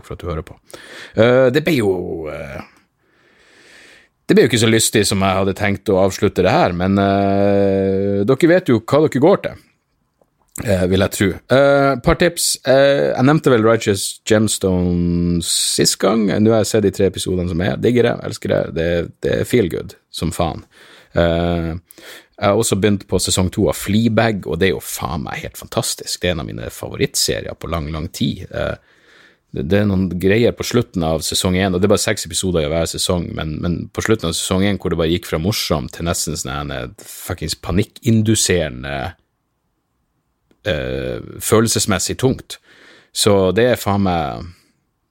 for at du hører på. Det ble jo Det ble jo ikke så lystig som jeg hadde tenkt å avslutte det her, men dere vet jo hva dere går til. Uh, vil jeg tro. Et uh, par tips. Eh, jeg nevnte vel Righteous Gemstones sist gang. Nå har jeg sett de tre episodene som er. Digger det, elsker det. Det, det er feel good som faen. jeg har også begynt på sesong to av Fleabag, og det er jo faen meg helt fantastisk. Det er en av mine favorittserier på lang, lang tid. det, det er noen greier på slutten av sesong én, og det er bare seks episoder i hver sesong, men, men på slutten av sesong én hvor det bare gikk fra morsomt til nesten sånn en fuckings panikkinduserende eh, følelsesmessig tungt. Så det er faen meg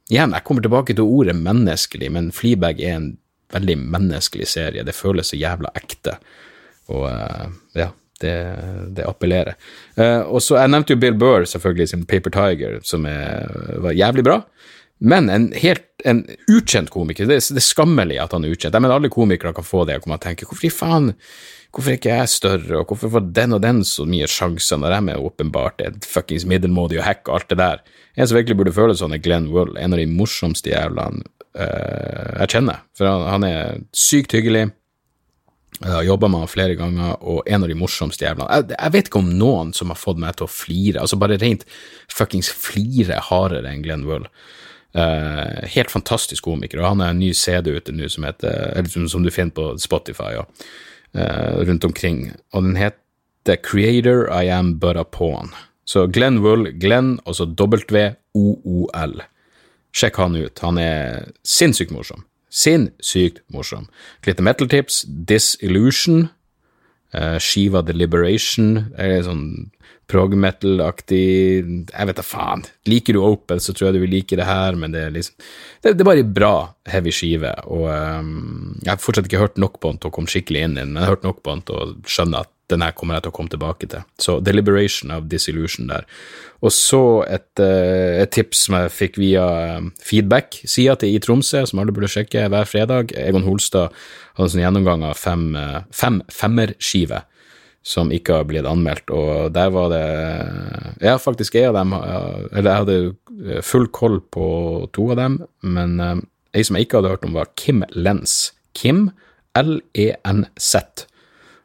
Igjen, jeg kommer tilbake til ordet menneskelig, men Fleabag er en veldig menneskelig serie. Det føles så jævla ekte. Og eh, ja, det, det appellerer. Eh, og så, Jeg nevnte jo Bill Burr, selvfølgelig, sin Paper Tiger, som er, var jævlig bra. Men en helt en ukjent komiker. Det, det er skammelig at han er ukjent. Jeg mener alle komikere kan få det, og man tenker hvorfor i faen Hvorfor er ikke jeg større, og hvorfor får den og den så mye sjanser når de er åpenbart er fuckings middelmådig og hack og alt det der? En som virkelig burde føle sånn, er Glenn Wool, en av de morsomste jævlene uh, jeg kjenner. For han, han er sykt hyggelig. Jeg har jobba med han flere ganger, og en av de morsomste jævlene. Jeg, jeg, vet ikke om noen som har fått meg til å flire, altså bare rent fuckings flire hardere enn Glenn Wool. Uh, helt fantastisk komiker, og han har en ny CD ute nå som heter, som, som du finner på Spotify. Ja. Uh, rundt omkring, og den heter Creator I Am But A Pawn. Så Glenn Wool, Glenn, og så W-O-O-L. Sjekk han ut, han er sinnssykt morsom. Sinnssykt morsom. Et metal-tips, Disillusion, uh, Shiva The Liberation, er sånn prog-metal-aktig Jeg vet da faen. Liker du Opel, så tror jeg du vil like det her, men det er liksom Det, det er bare bra heavy skive, og um, jeg har fortsatt ikke hørt nok på den til å komme skikkelig inn i den, men jeg har hørt nok på den til å skjønne at den her kommer jeg til å komme tilbake til. Så Deliberation of Disillusion der. Og så et, uh, et tips som jeg fikk via um, feedback-sida til i Tromsø, som alle burde sjekke hver fredag. Egon Holstad hadde sånn gjennomgang av fem, uh, fem femmerskiver som ikke har blitt anmeldt, og der var det Ja, faktisk en av dem Eller jeg hadde full koll på to av dem, men ei som jeg ikke hadde hørt om, var Kim Lenz. Kim L-E-N-Z.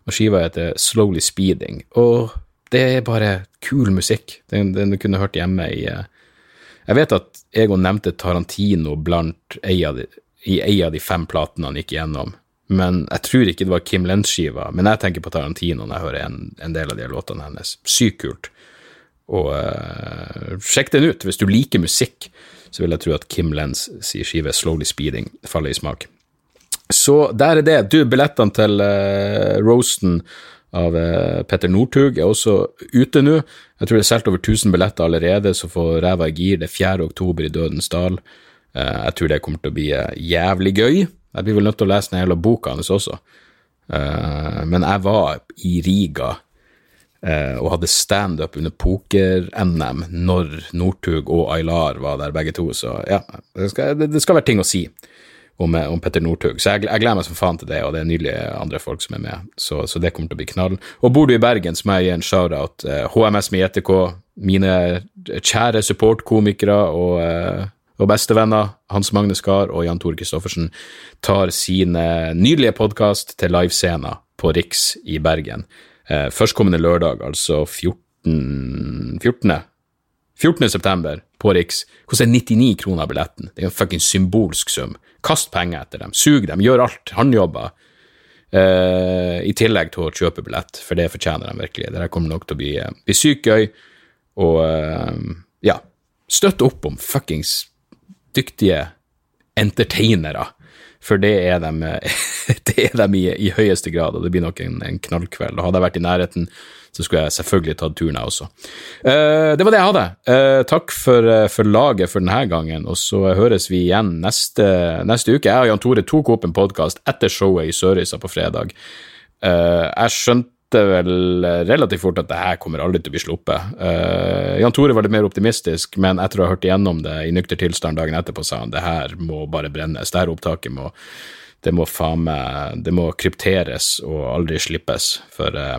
Og skiva heter Slowly Speeding. Og det er bare kul musikk. Den, den du kunne hørt hjemme i Jeg vet at Egon nevnte Tarantino blant ei av de, i ei av de fem platene han gikk igjennom men jeg tror ikke det var Kim Lenz-skiva. Men jeg tenker på Tarantino når jeg hører en, en del av de låtene hennes. Sykt kult. Og uh, sjekk den ut. Hvis du liker musikk, så vil jeg tro at Kim Lenz sier skive Slowly Speeding faller i smak. Så der er det. Du, billettene til uh, roasten av uh, Petter Northug er også ute nå. Jeg tror det er solgt over 1000 billetter allerede, så får ræva i gir. Det er 4. oktober i Dødens dal. jeg tror det kommer til å bli jævlig gøy. Jeg blir vel nødt til å lese den hele boka hans også. Uh, men jeg var i Riga uh, og hadde standup under poker-NM når Northug og Aylar var der, begge to. Så ja, det skal, det, det skal være ting å si om, om Petter Northug. Så jeg, jeg gleder meg som faen til det, og det er nydelige andre folk som er med. Så, så det kommer til å bli knall. Og bor du i Bergen, så må jeg gi en shout-out. Uh, HMS med JTK, mine kjære supportkomikere og og bestevenner, Hans Magne Skar og Jan Tore Christoffersen, tar sine nydelige podkast til livescener på Riks i Bergen. Eh, førstkommende lørdag, altså 14. 14. 14. september på Riks. Koster 99 kroner billetten. Det er en fucking symbolsk sum. Kast penger etter dem. Sug dem. Gjør alt. Håndjobber. Eh, I tillegg til å kjøpe billett, for det fortjener de virkelig. Det kommer nok til å bli, eh, bli sykt gøy. Og eh, ja, støtt opp om fuckings dyktige entertainere. For det er de, [LAUGHS] det er de i, i, høyeste grad, og det blir nok en, en knallkveld. Og hadde jeg vært i nærheten, så skulle jeg selvfølgelig tatt turen, jeg også. Uh, det var det jeg hadde. Uh, takk for, uh, for, laget for denne gangen, og så høres vi igjen neste, neste uke. Jeg og Jan Tore tok opp en podkast etter showet i Sørøysa på fredag. jeg skjønte vel relativt fort at det her kommer aldri til å bli sluppet. Uh, Jan Tore var litt mer optimistisk, men etter å ha hørt igjennom det i nykter tilstand dagen etterpå, sa han det her må bare brennes. Det her opptaket må det må faen meg Det må krypteres og aldri slippes, for uh,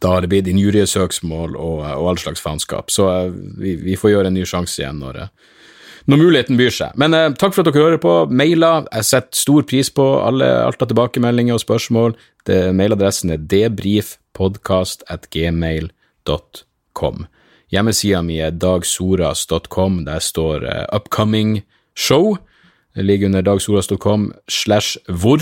da har det blitt injuriesøksmål og, og all slags faenskap. Så uh, vi, vi, får gjøre en ny sjanse igjen når når muligheten byr seg. Men eh, takk for at dere hører på. Mailer. Jeg setter stor pris på alle, alt av tilbakemeldinger og spørsmål. Det, mailadressen er debrifpodkast.gmail.com. Hjemmesida mi er dagsoras.com. Der står eh, 'upcoming show'. Det ligger under dagsoras.com slash hvor.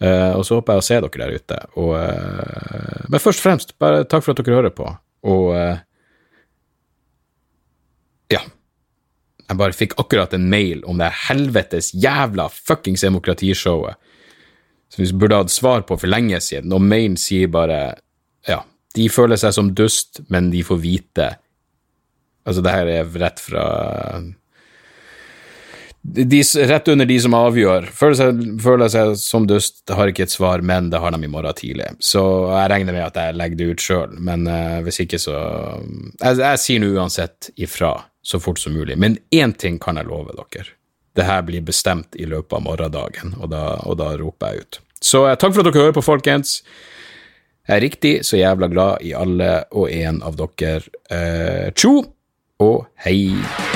Eh, og så håper jeg å se dere der ute. Og, uh, men først og fremst, bare takk for at dere hører på. Og ja. Jeg bare fikk akkurat en mail om det helvetes jævla fuckings demokratishowet som vi burde hatt svar på for lenge siden, og mailen sier bare ja, de føler seg som dust, men de får vite Altså, det her er rett fra de, Rett under de som avgjør. Føler seg, seg som dust, har ikke et svar, men det har de i morgen tidlig. Så jeg regner med at jeg legger det ut sjøl, men uh, hvis ikke, så Jeg, jeg sier nå uansett ifra så fort som mulig. Men én ting kan jeg love dere. Det her blir bestemt i løpet av morgendagen, og da, og da roper jeg ut. Så uh, takk for at dere hører på, folkens. Jeg er riktig så jævla glad i alle og en av dere. Eh, tjo! og hei.